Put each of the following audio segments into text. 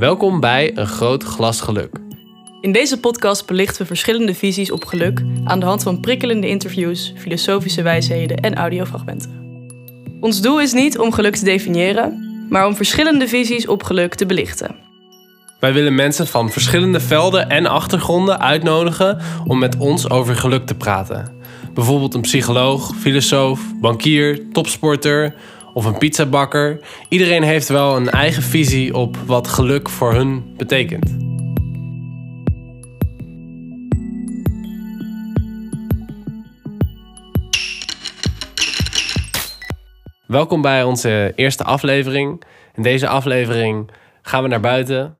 Welkom bij Een Groot Glas Geluk. In deze podcast belichten we verschillende visies op geluk aan de hand van prikkelende interviews, filosofische wijsheden en audiofragmenten. Ons doel is niet om geluk te definiëren, maar om verschillende visies op geluk te belichten. Wij willen mensen van verschillende velden en achtergronden uitnodigen om met ons over geluk te praten. Bijvoorbeeld een psycholoog, filosoof, bankier, topsporter of een pizzabakker. Iedereen heeft wel een eigen visie op wat geluk voor hun betekent. Welkom bij onze eerste aflevering. In deze aflevering gaan we naar buiten,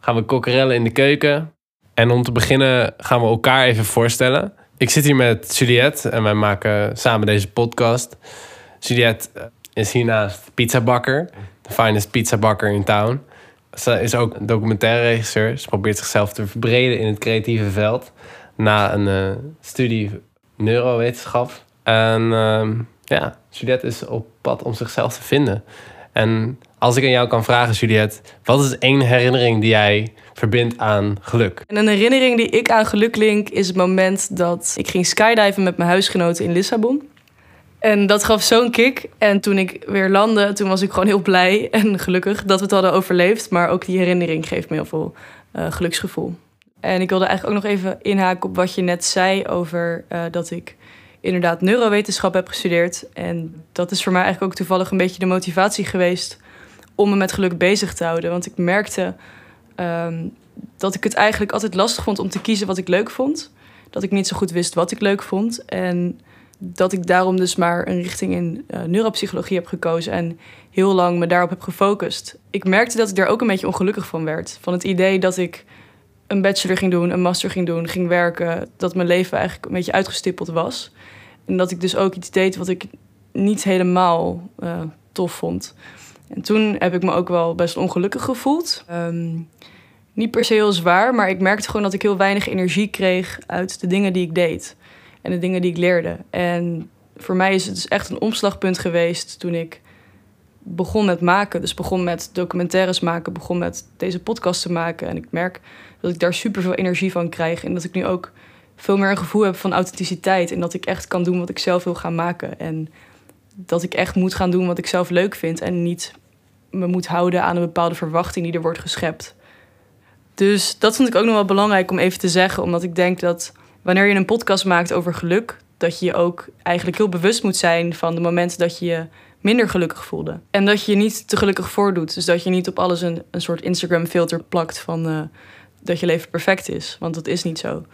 gaan we kokkerellen in de keuken. En om te beginnen gaan we elkaar even voorstellen. Ik zit hier met Juliette en wij maken samen deze podcast. Juliette is hiernaast pizzabakker, de finest pizzabakker in town. Ze is ook documentaire regisseur. Ze probeert zichzelf te verbreden in het creatieve veld na een uh, studie neurowetenschap. En uh, ja, Juliette is op pad om zichzelf te vinden. En als ik aan jou kan vragen, Juliette, wat is één herinnering die jij verbindt aan geluk? En een herinnering die ik aan geluk link is het moment dat ik ging skydiven met mijn huisgenoten in Lissabon. En dat gaf zo'n kick. En toen ik weer landde, toen was ik gewoon heel blij en gelukkig dat we het hadden overleefd. Maar ook die herinnering geeft me heel veel uh, geluksgevoel. En ik wilde eigenlijk ook nog even inhaken op wat je net zei over uh, dat ik inderdaad neurowetenschap heb gestudeerd. En dat is voor mij eigenlijk ook toevallig een beetje de motivatie geweest om me met geluk bezig te houden. Want ik merkte um, dat ik het eigenlijk altijd lastig vond om te kiezen wat ik leuk vond. Dat ik niet zo goed wist wat ik leuk vond. En dat ik daarom dus maar een richting in uh, neuropsychologie heb gekozen en heel lang me daarop heb gefocust. Ik merkte dat ik daar ook een beetje ongelukkig van werd. Van het idee dat ik een bachelor ging doen, een master ging doen, ging werken, dat mijn leven eigenlijk een beetje uitgestippeld was. En dat ik dus ook iets deed wat ik niet helemaal uh, tof vond. En toen heb ik me ook wel best ongelukkig gevoeld. Um, niet per se heel zwaar, maar ik merkte gewoon dat ik heel weinig energie kreeg uit de dingen die ik deed en de dingen die ik leerde. En voor mij is het dus echt een omslagpunt geweest toen ik begon met maken. Dus begon met documentaires maken, begon met deze podcast te maken. En ik merk dat ik daar super veel energie van krijg. En dat ik nu ook veel meer een gevoel heb van authenticiteit. En dat ik echt kan doen wat ik zelf wil gaan maken. En dat ik echt moet gaan doen wat ik zelf leuk vind. En niet me moet houden aan een bepaalde verwachting die er wordt geschept. Dus dat vond ik ook nog wel belangrijk om even te zeggen. Omdat ik denk dat wanneer je een podcast maakt over geluk, dat je je ook eigenlijk heel bewust moet zijn van de momenten dat je je minder gelukkig voelde. En dat je je niet te gelukkig voordoet. Dus dat je niet op alles een, een soort Instagram-filter plakt van uh, dat je leven perfect is. Want dat is niet zo.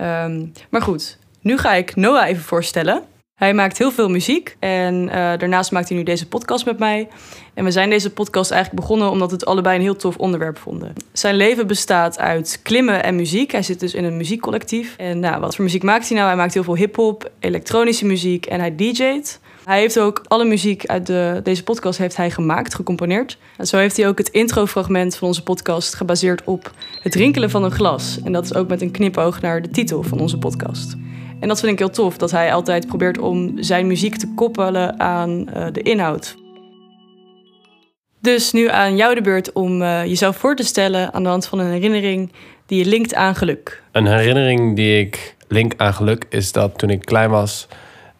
Um, maar goed, nu ga ik Noah even voorstellen. Hij maakt heel veel muziek en uh, daarnaast maakt hij nu deze podcast met mij. En we zijn deze podcast eigenlijk begonnen omdat we het allebei een heel tof onderwerp vonden. Zijn leven bestaat uit klimmen en muziek. Hij zit dus in een muziekcollectief. En nou, wat voor muziek maakt hij nou? Hij maakt heel veel hip-hop, elektronische muziek en hij DJ't. Hij heeft ook alle muziek uit de, deze podcast heeft hij gemaakt, gecomponeerd. En zo heeft hij ook het introfragment van onze podcast gebaseerd op het rinkelen van een glas. En dat is ook met een knipoog naar de titel van onze podcast. En dat vind ik heel tof, dat hij altijd probeert om zijn muziek te koppelen aan uh, de inhoud. Dus nu aan jou de beurt om uh, jezelf voor te stellen aan de hand van een herinnering die je linkt aan geluk. Een herinnering die ik link aan geluk is dat toen ik klein was,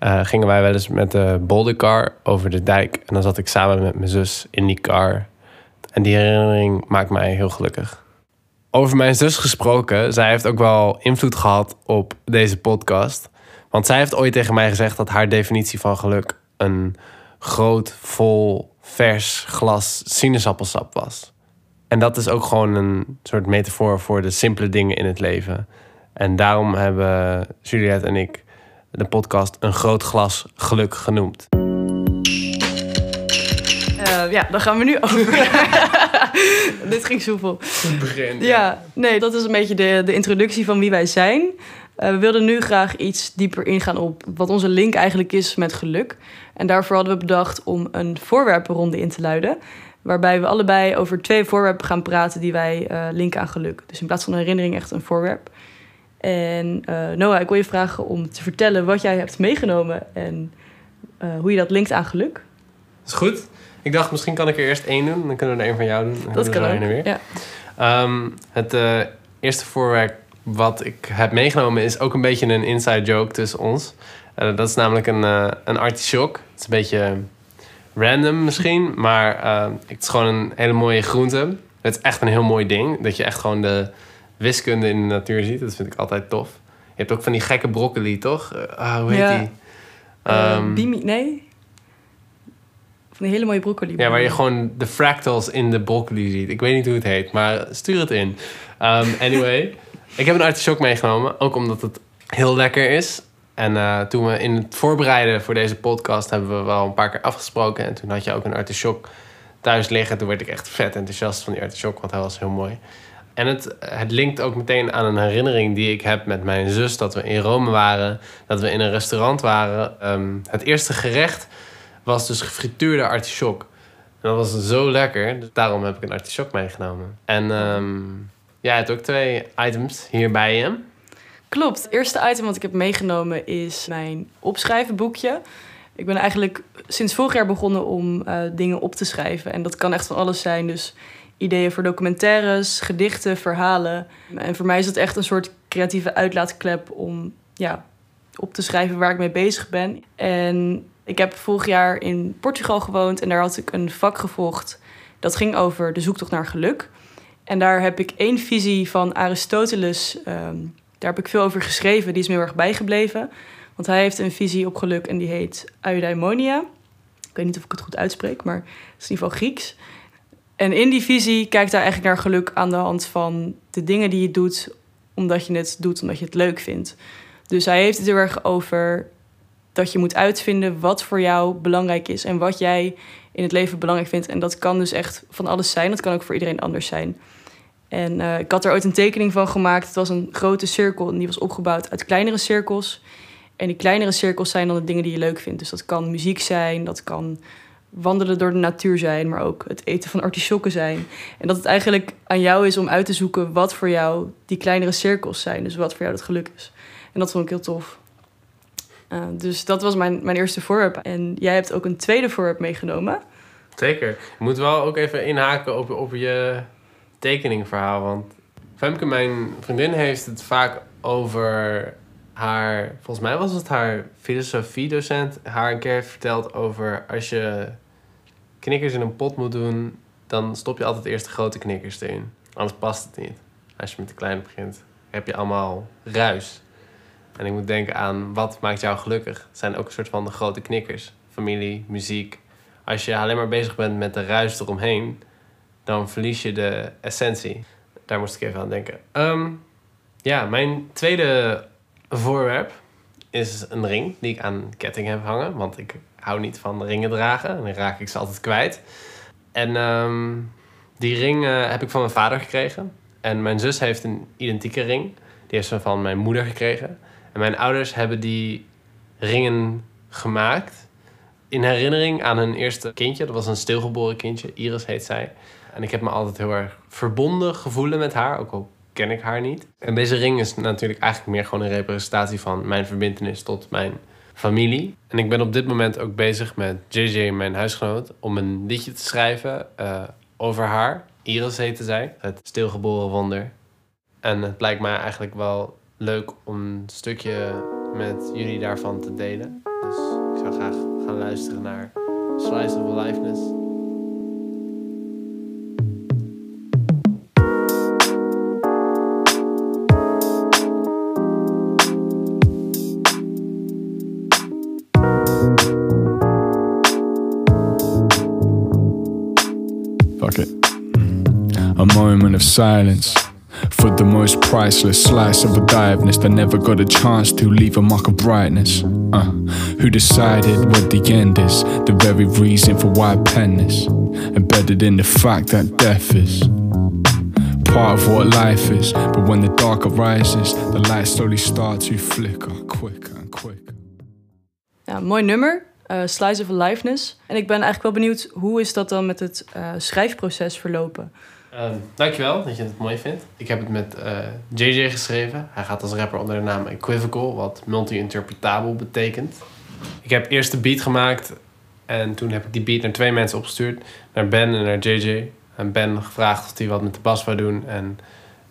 uh, gingen wij wel eens met de bouldercar over de dijk. En dan zat ik samen met mijn zus in die car. En die herinnering maakt mij heel gelukkig. Over mijn zus gesproken, zij heeft ook wel invloed gehad op deze podcast. Want zij heeft ooit tegen mij gezegd dat haar definitie van geluk een groot, vol, vers glas sinaasappelsap was. En dat is ook gewoon een soort metafoor voor de simpele dingen in het leven. En daarom hebben Juliette en ik de podcast Een Groot Glas Geluk genoemd. Uh, ja, dan gaan we nu over. Dit ging soepel. Het begin. Ja. ja, nee, dat is een beetje de, de introductie van wie wij zijn. Uh, we wilden nu graag iets dieper ingaan op wat onze link eigenlijk is met geluk. En daarvoor hadden we bedacht om een voorwerpenronde in te luiden. Waarbij we allebei over twee voorwerpen gaan praten die wij uh, linken aan geluk. Dus in plaats van een herinnering echt een voorwerp. En uh, Noah, ik wil je vragen om te vertellen wat jij hebt meegenomen en hoe je dat linkt aan geluk. is goed. Ik dacht, misschien kan ik er eerst één doen. Dan kunnen we er één van jou doen. Dan Dat kan ook. weer. Ja. Ehm, het eh, eerste voorwerp wat ik heb meegenomen is ook een beetje een inside joke tussen ons. Eh, dat is namelijk een, eh een artichok. Het is een beetje random misschien, maar het is gewoon een hele mooie groente. Het is echt een heel mooi ding. Dat je echt gewoon de wiskunde in de natuur ziet. Dat vind ik altijd tof. Je hebt ook van die gekke broccoli, toch? Ah, hoe heet Ja. die? Eh, Ehm, bimi, nee? Die hele mooie broccoli. Ja, waar je gewoon de fractals in de broccoli ziet. Ik weet niet hoe het heet, maar stuur het in. Um, anyway, ik heb een artichok meegenomen. Ook omdat het heel lekker is. En eh, toen we in het voorbereiden voor deze podcast... hebben we wel een paar keer afgesproken. En toen had je ook een artichok thuis liggen. Toen werd ik echt vet enthousiast van die artichok, want hij was heel mooi. En het, het linkt ook meteen aan een herinnering die ik heb met mijn zus... dat we in Rome waren, dat we in een restaurant waren. Ehm, het eerste gerecht was dus gefrituurde artichok. En dat was zo lekker, dus daarom heb ik een artichok meegenomen. En ehm jij hebt ook twee items hier bij je. Klopt. Het eerste item wat ik heb meegenomen is mijn opschrijvenboekje. Ik ben eigenlijk sinds vorig jaar begonnen om eh, dingen op te schrijven. En dat kan echt van alles zijn. Dus ideeën voor documentaires, gedichten, verhalen. En voor mij is dat echt een soort creatieve uitlaatklep om ja, op te schrijven waar ik mee bezig ben. En ik heb vorig jaar in Portugal gewoond en daar had ik een vak gevolgd. Dat ging over de zoektocht naar geluk. En daar heb ik één visie van Aristoteles. ehm, daar heb ik veel over geschreven. Die is me heel erg bijgebleven. Want hij heeft een visie op geluk en die heet eudaimonia. Ik weet niet of ik het goed uitspreek, maar het is in ieder geval Grieks. En in die visie kijkt hij eigenlijk naar geluk aan de hand van de dingen die je doet, omdat je het doet omdat je het leuk vindt. Dus hij heeft het heel erg over dat je moet uitvinden wat voor jou belangrijk is en wat jij in het leven belangrijk vindt. En dat kan dus echt van alles zijn. Dat kan ook voor iedereen anders zijn. En eh, ik had er ooit een tekening van gemaakt. Het was een grote cirkel en die was opgebouwd uit kleinere cirkels. En die kleinere cirkels zijn dan de dingen die je leuk vindt. Dus dat kan muziek zijn, dat kan wandelen door de natuur zijn, maar ook het eten van artisjokken zijn. En dat het eigenlijk aan jou is om uit te zoeken wat voor jou die kleinere cirkels zijn. Dus wat voor jou dat geluk is. En dat vond ik heel tof. Uh, dus dat was mijn, mijn eerste voorwerp. En jij hebt ook een tweede voorwerp meegenomen. Zeker. Je moet wel ook even inhaken op, op je tekeningverhaal. Want Femke, mijn vriendin, heeft het vaak over haar... Volgens mij was het haar filosofiedocent. Haar een keer heeft verteld over als je knikkers in een pot moet doen... dan stop je altijd eerst de grote knikkers erin. Anders past het niet. Als je met de kleine begint, heb je allemaal ruis. En ik moet denken aan wat maakt jou gelukkig. Het zijn ook een soort van de grote knikkers. Familie, muziek. Als je alleen maar bezig bent met de ruis eromheen, dan verlies je de essentie. Daar moest ik even aan denken. Ehm, ja, mijn tweede voorwerp is een ring die ik aan ketting heb hangen. Want ik hou niet van ringen dragen en dan raak ik ze altijd kwijt. En ehm, die ring uh, heb ik van mijn vader gekregen. En mijn zus heeft een identieke ring. Die heeft ze van mijn moeder gekregen. En mijn ouders hebben die ringen gemaakt in herinnering aan hun eerste kindje. Dat was een stilgeboren kindje, Iris heet zij. En ik heb me altijd heel erg verbonden gevoelen met haar, ook al ken ik haar niet. En deze ring is natuurlijk eigenlijk meer gewoon een representatie van mijn verbindenis tot mijn familie. En ik ben op dit moment ook bezig met JJ, mijn huisgenoot, om een liedje te schrijven uh, over haar. Iris heette zij, het stilgeboren wonder. En het lijkt mij eigenlijk wel leuk om een stukje met jullie daarvan te delen. Dus ik zou graag gaan luisteren naar Slice of Aliveness. Fuck it. A moment of silence the most priceless slice of a diveness that never got a chance to leave a mark of brightness. Uh, who decided what the end is? The very reason for why I pen this, embedded in the fact that death is part of what life is. But when the dark arises, the lights slowly start to flicker quicker and quicker. Ja, mooi nummer. Uh, Slice of Aliveness. En ik ben eigenlijk wel benieuwd, hoe is dat dan met het uh, schrijfproces verlopen? Uh, dankjewel dat je het mooi vindt. Ik heb het met JJ geschreven. Hij gaat als rapper onder de naam Equivocal, wat multi-interpretabel betekent. Ik heb eerst de beat gemaakt En toen heb ik die beat naar twee mensen opgestuurd. Naar Ben en naar JJ. En Ben gevraagd of hij wat met de bas wou doen. En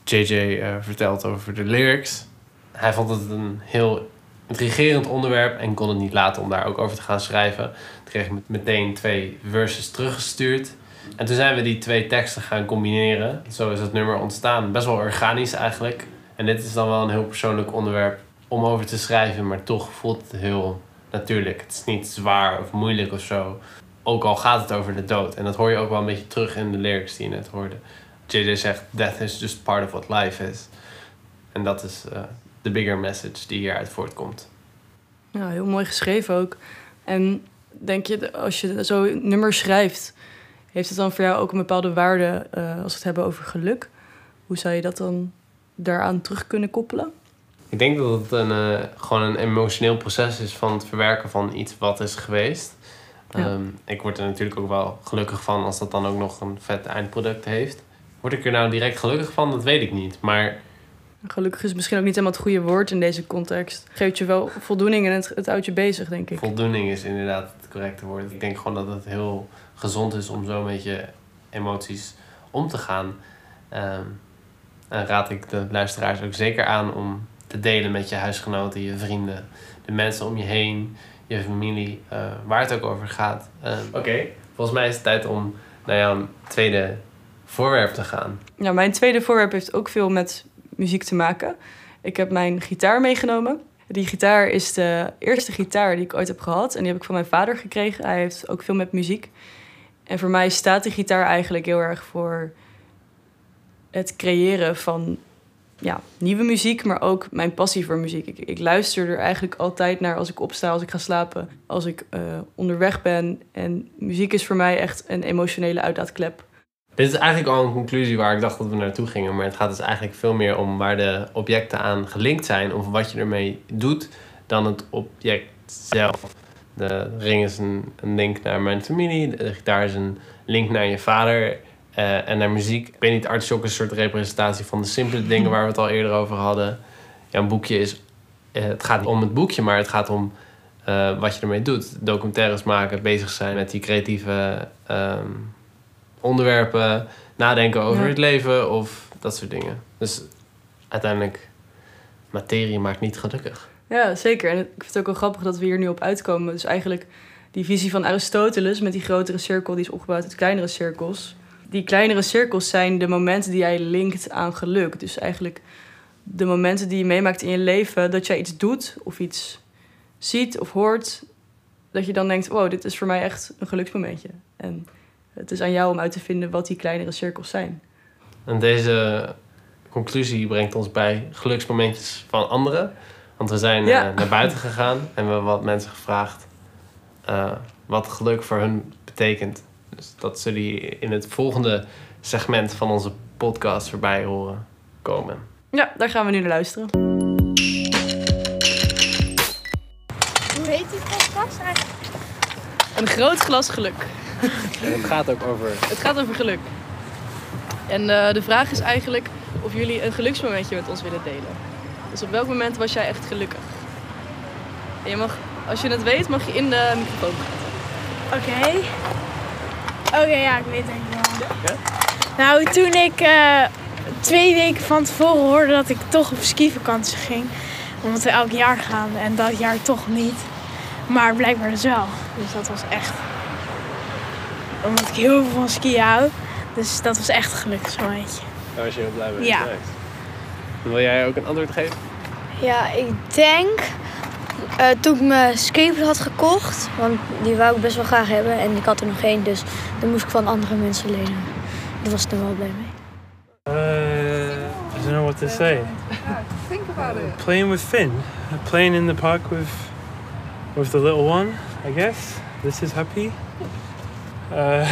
JJ eh, vertelt over de lyrics. Hij vond het een heel intrigerend onderwerp en kon het niet laten om daar ook over te gaan schrijven. Toen kreeg ik meteen twee verses teruggestuurd. En toen zijn we die twee teksten gaan combineren. Zo is het nummer ontstaan. Best wel organisch eigenlijk. En dit is dan wel een heel persoonlijk onderwerp om over te schrijven, maar toch voelt het heel natuurlijk. Het is niet zwaar of moeilijk of zo. Ook al gaat het over de dood. En dat hoor je ook wel een beetje terug in de lyrics die je net hoorde. JJ zegt, death is just part of what life is. En dat is eh, de bigger message die hieruit voortkomt. Ja, heel mooi geschreven ook. En denk je, als je zo nummers schrijft, heeft het dan voor jou ook een bepaalde waarde uh, als we het hebben over geluk? Hoe zou je dat dan daaraan terug kunnen koppelen? Ik denk dat het een, uh, gewoon een emotioneel proces is van het verwerken van iets wat is geweest. Ja. Um, ik word er natuurlijk ook wel gelukkig van als dat dan ook nog een vet eindproduct heeft. Word ik er nou direct gelukkig van? Dat weet ik niet. Maar Gelukkig is misschien ook niet helemaal het goede woord in deze context. Geeft je wel voldoening en het, het houdt je bezig, denk ik. voldoening is inderdaad het correcte woord. Ik denk gewoon dat het heel gezond is om zo met je emoties om te gaan. Ehm, en raad ik de luisteraars ook zeker aan om te delen met je huisgenoten, je vrienden, de mensen om je heen, je familie, eh, waar het ook over gaat. Ehm, Oké, volgens mij is het tijd om naar jouw tweede voorwerp te gaan. Ja, mijn tweede voorwerp heeft ook veel met muziek te maken. Ik heb mijn gitaar meegenomen. Die gitaar is de eerste gitaar die ik ooit heb gehad. En die heb ik van mijn vader gekregen. Hij heeft ook veel met muziek. En voor mij staat die gitaar eigenlijk heel erg voor het creëren van ja, nieuwe muziek, maar ook mijn passie voor muziek. Ik, luister er eigenlijk altijd naar als ik opsta, als ik ga slapen, als ik eh, onderweg ben. En muziek is voor mij echt een emotionele uitlaatklep. Dit is eigenlijk al een conclusie waar ik dacht dat we naartoe gingen. Maar het gaat dus eigenlijk veel meer om waar de objecten aan gelinkt zijn. Of wat je ermee doet, dan het object zelf. De ring is een, een link naar mijn familie. De gitaar is een link naar je vader. eh, en naar muziek. Ik weet niet, Artshock is een soort representatie van de simpele dingen waar we het al eerder over hadden. Ja, een boekje is... eh, het gaat niet om het boekje, maar het gaat om eh, wat je ermee doet. Documentaires maken, bezig zijn met die creatieve... ehm, onderwerpen, nadenken over Ja. het leven of dat soort dingen. Dus uiteindelijk, materie maakt niet gelukkig. Ja, zeker. En ik vind het ook wel grappig dat we hier nu op uitkomen. Dus eigenlijk die visie van Aristoteles met die grotere cirkel, die is opgebouwd uit kleinere cirkels. Die kleinere cirkels zijn de momenten die jij linkt aan geluk. Dus eigenlijk de momenten die je meemaakt in je leven, dat jij iets doet of iets ziet of hoort, dat je dan denkt, wow, dit is voor mij echt een geluksmomentje. En het is aan jou om uit te vinden wat die kleinere cirkels zijn. En deze conclusie brengt ons bij geluksmomentjes van anderen. Want we zijn Ja. eh, naar buiten gegaan en we hebben wat mensen gevraagd eh, wat geluk voor hun betekent. Dus dat zullen jullie in het volgende segment van onze podcast voorbij horen komen. Ja, daar gaan we nu naar luisteren. Hoe heet die podcast eigenlijk? Een groot glas geluk. En het gaat ook over Het gaat over geluk. En eh, de vraag is eigenlijk of jullie een geluksmomentje met ons willen delen. Dus op welk moment was jij echt gelukkig? En je mag, als je het weet, mag je in de microfoon praten. Oké. Oké, ja, ik weet het eigenlijk wel. Nou, toen ik eh, twee weken van tevoren hoorde dat ik toch op skivakantie ging. Omdat we elk jaar gaan en dat jaar toch niet. Maar blijkbaar dus wel. Dus dat was echt... Omdat ik heel veel van skiën hou. Dus dat was echt gelukkig zo'n beetje. Daar was je heel blij mee. Ja. Nice. Wil jij ook een antwoord geven? Ja, ik denk eh, toen ik mijn skateboard had gekocht, want die wou ik best wel graag hebben en ik had er nog één, dus dan moest ik van andere mensen lenen. Daar was ik er wel blij mee. Uh, I don't know what to say. Think about it. Playing with Finn, playing in the park with with the little one. I guess this is happy. Uh,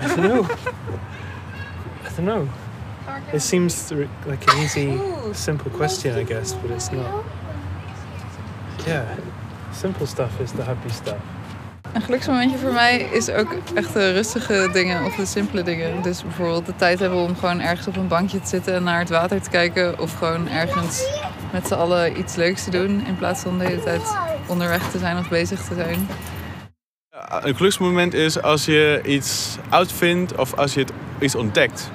I don't know. I don't know. It seems like an easy, simple question, I guess, but it's not. Yeah, simple stuff is the happy stuff. Een geluksmomentje voor mij is ook echt de rustige dingen of de simpele dingen. Dus bijvoorbeeld de tijd hebben om gewoon ergens op een bankje te zitten en naar het water te kijken. Of gewoon ergens met z'n allen iets leuks te doen. In plaats van de hele tijd onderweg te zijn of bezig te zijn. een geluksmoment is als je iets uitvindt of als je het, iets ontdekt.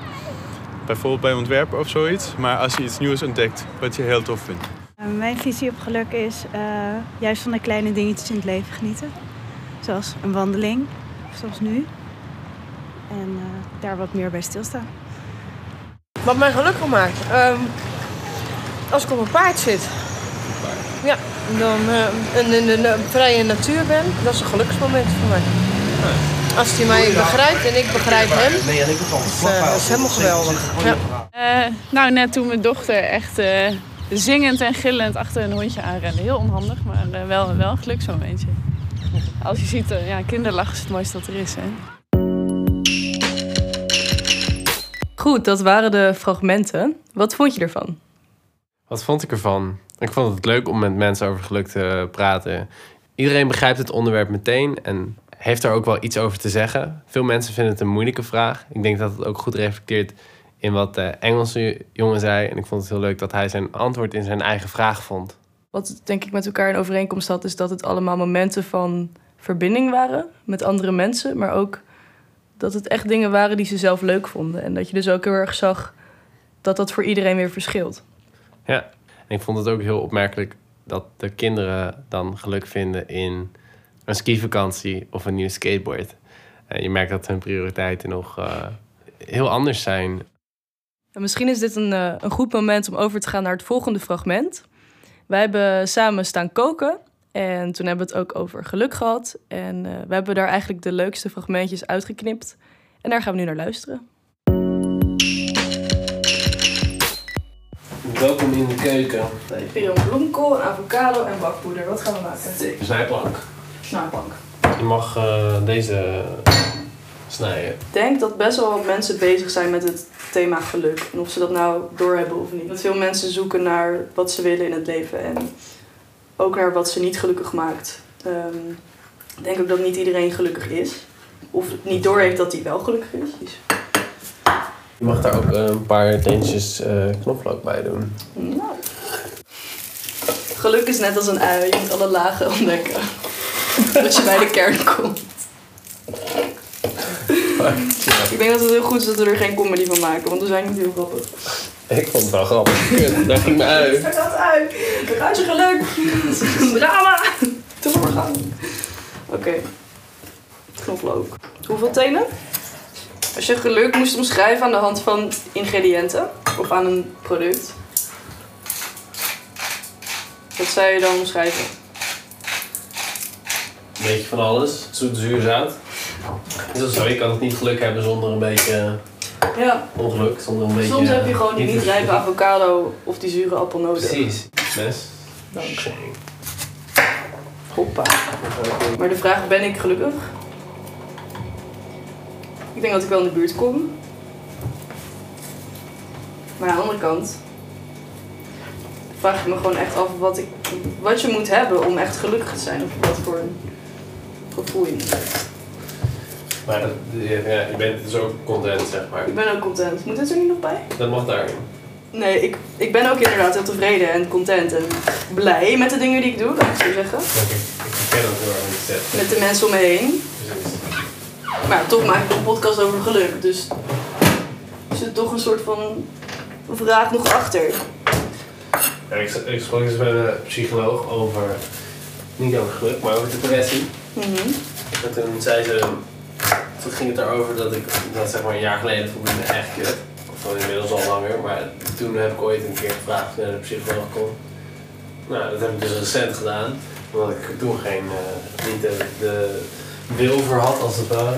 Bijvoorbeeld bij ontwerpen of zoiets. Maar als je iets nieuws ontdekt wat je heel tof vindt. Uh, Mijn visie op geluk is eh, juist van de kleine dingetjes in het leven genieten. Zoals een wandeling, zoals nu. En eh, daar wat meer bij stilstaan. Wat mij gelukkig maakt. Ehm, als ik op een paard zit. Ja, dan eh, en in de vrije natuur ben, dat is een geluksmoment voor mij. Als hij mij begrijpt en ik begrijp hem, dat is, eh, dat is helemaal geweldig. Ja. Eh, nou, net toen mijn dochter echt eh, zingend en gillend achter een hondje aanrende. Heel onhandig, maar wel, wel een geluksmomentje. Als je ziet, ja, kinderlachen is het mooiste dat er is, hè. Goed, dat waren de fragmenten. Wat vond je ervan? Wat vond ik ervan? Ik vond het leuk om met mensen over geluk te praten. Iedereen begrijpt het onderwerp meteen en heeft daar ook wel iets over te zeggen. Veel mensen vinden het een moeilijke vraag. Ik denk dat het ook goed reflecteert in wat de Engelse jongen zei. En ik vond het heel leuk dat hij zijn antwoord in zijn eigen vraag vond. Wat denk ik met elkaar in overeenkomst had, is dat het allemaal momenten van verbinding waren met andere mensen. Maar ook dat het echt dingen waren die ze zelf leuk vonden. En dat je dus ook heel erg zag dat dat voor iedereen weer verschilt. Ja, en ik vond het ook heel opmerkelijk dat de kinderen dan geluk vinden in een skivakantie of een nieuw skateboard. En je merkt dat hun prioriteiten nog eh, heel anders zijn. En misschien is dit een, eh, een goed moment om over te gaan naar het volgende fragment. Wij hebben samen staan koken en toen hebben we het ook over geluk gehad. En eh, we hebben daar eigenlijk de leukste fragmentjes uitgeknipt. En daar gaan we nu naar luisteren. Welkom in de keuken. Hebben hier een bloemkool, een avocado en bakpoeder. Wat gaan we maken? Snijplank. Snijplank. Je mag eh, deze snijden. Ik denk dat best wel wat mensen bezig zijn met het thema geluk. En of ze dat nou doorhebben of niet. Dat veel mensen zoeken naar wat ze willen in het leven. En ook naar wat ze niet gelukkig maakt. Ehm, ik denk ook dat niet iedereen gelukkig is. Of niet doorheeft dat hij wel gelukkig is. Je mag daar ook eh, een paar teentjes eh, knoflook bij doen. nou. Geluk is net als een ui. Je moet alle lagen ontdekken. Dat je bij de kern komt. Ik denk dat het heel goed is dat we er geen comedy van maken. Want we zijn niet heel grappig. Ik vond het wel grappig. Kut, daar ging me uit. Daar gaat uit. Daar gaat je geluk. Drama. Doe maar gaan. Oké. Knoflook. Hoeveel tenen? Als je geluk moest omschrijven aan de hand van ingrediënten of aan een product, wat zou je dan omschrijven? Een beetje van alles. Zoet, zuur, zout. Dat zo? Je kan het niet geluk hebben zonder een beetje Ja. ongeluk. Zonder een beetje, Soms heb je gewoon die niet niet rijpe avocado of die zure appel nodig. Precies. Mes. Dank. Hoppa. Maar de vraag, ben ik gelukkig? Ik denk dat ik wel in de buurt kom. Maar aan de andere kant vraag ik me gewoon echt af wat, ik, wat je moet hebben om echt gelukkig te zijn. Of wat voor een gevoel je moet hebben. Maar dat, ja, je bent dus ook content, zeg maar. Ik ben ook content. Moet dit er niet nog bij? Dat mag daarin. Nee, ik, ik ben ook inderdaad heel tevreden en content en blij met de dingen die ik doe, laat ik zo zeggen. Ik, ik ken dat heel erg. Met de mensen om me heen. Maar toch maak ik een podcast over geluk. Dus er zit toch een soort van vraag nog achter. Ja, ik, ik sprak eens met een psycholoog over, niet over geluk, maar over depressie. Mhm. En toen zei ze, toen ging het erover dat ik, dat zeg maar een jaar geleden voelde ik me echt kut. Of inmiddels al langer, maar toen heb ik ooit een keer gevraagd naar de psycholoog kon. Nou, dat heb ik dus recent gedaan, omdat ik toen geen, eh, niet de, de wil voor had als het ware.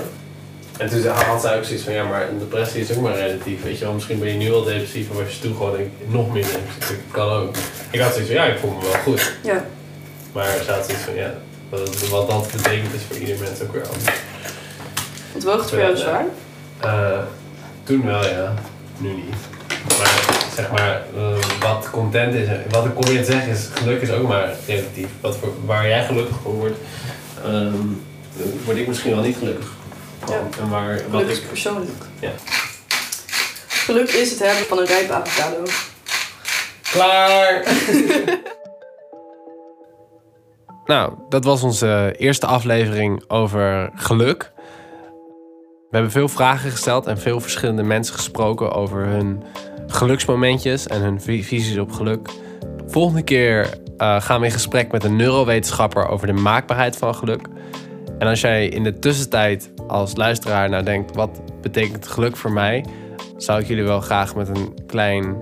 En toen zei- had zij ook zoiets van, ja, maar een depressie is ook maar relatief, weet je wel. Misschien ben je nu al depressief, maar was je toen gewoon nog minder depressief. Dat kan ook. Ik had zoiets van, ja, ik voel me wel goed. Ja. Maar ze had zoiets van, ja, wat, wat dat betekent is voor ieder mens ook weer anders. Want woog het voor jou zwaar? Eh, toen wel, ja. Nu niet. Maar zeg maar, eh, wat content is, wat ik probeer te zeggen is, geluk is ook maar relatief. Wat voor, waar jij gelukkig van wordt, ehm, word ik misschien wel niet gelukkig. Van. Ja. En waar, wat Geluk is ik, persoonlijk. ja. Geluk is het hebben van een rijpe avocado. Klaar! Nou, dat was onze eerste aflevering over geluk. We hebben veel vragen gesteld en veel verschillende mensen gesproken over hun geluksmomentjes en hun vi- visies op geluk. Volgende keer eh, gaan we in gesprek met een neurowetenschapper over de maakbaarheid van geluk. En als jij in de tussentijd als luisteraar nou denkt, wat betekent geluk voor mij? Zou ik jullie wel graag met een klein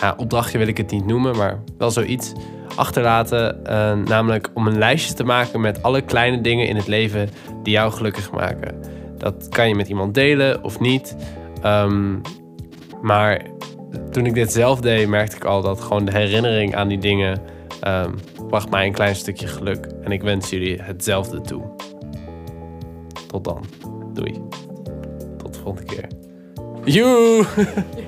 ja, opdrachtje wil ik het niet noemen, maar wel zoiets achterlaten. eh, namelijk om een lijstje te maken met alle kleine dingen in het leven die jou gelukkig maken. Dat kan je met iemand delen of niet. Ehm, maar toen ik dit zelf deed, merkte ik al dat gewoon de herinnering aan die dingen ehm, bracht mij een klein stukje geluk. En ik wens jullie hetzelfde toe. Tot dan. Doei. Tot de volgende keer. Joe!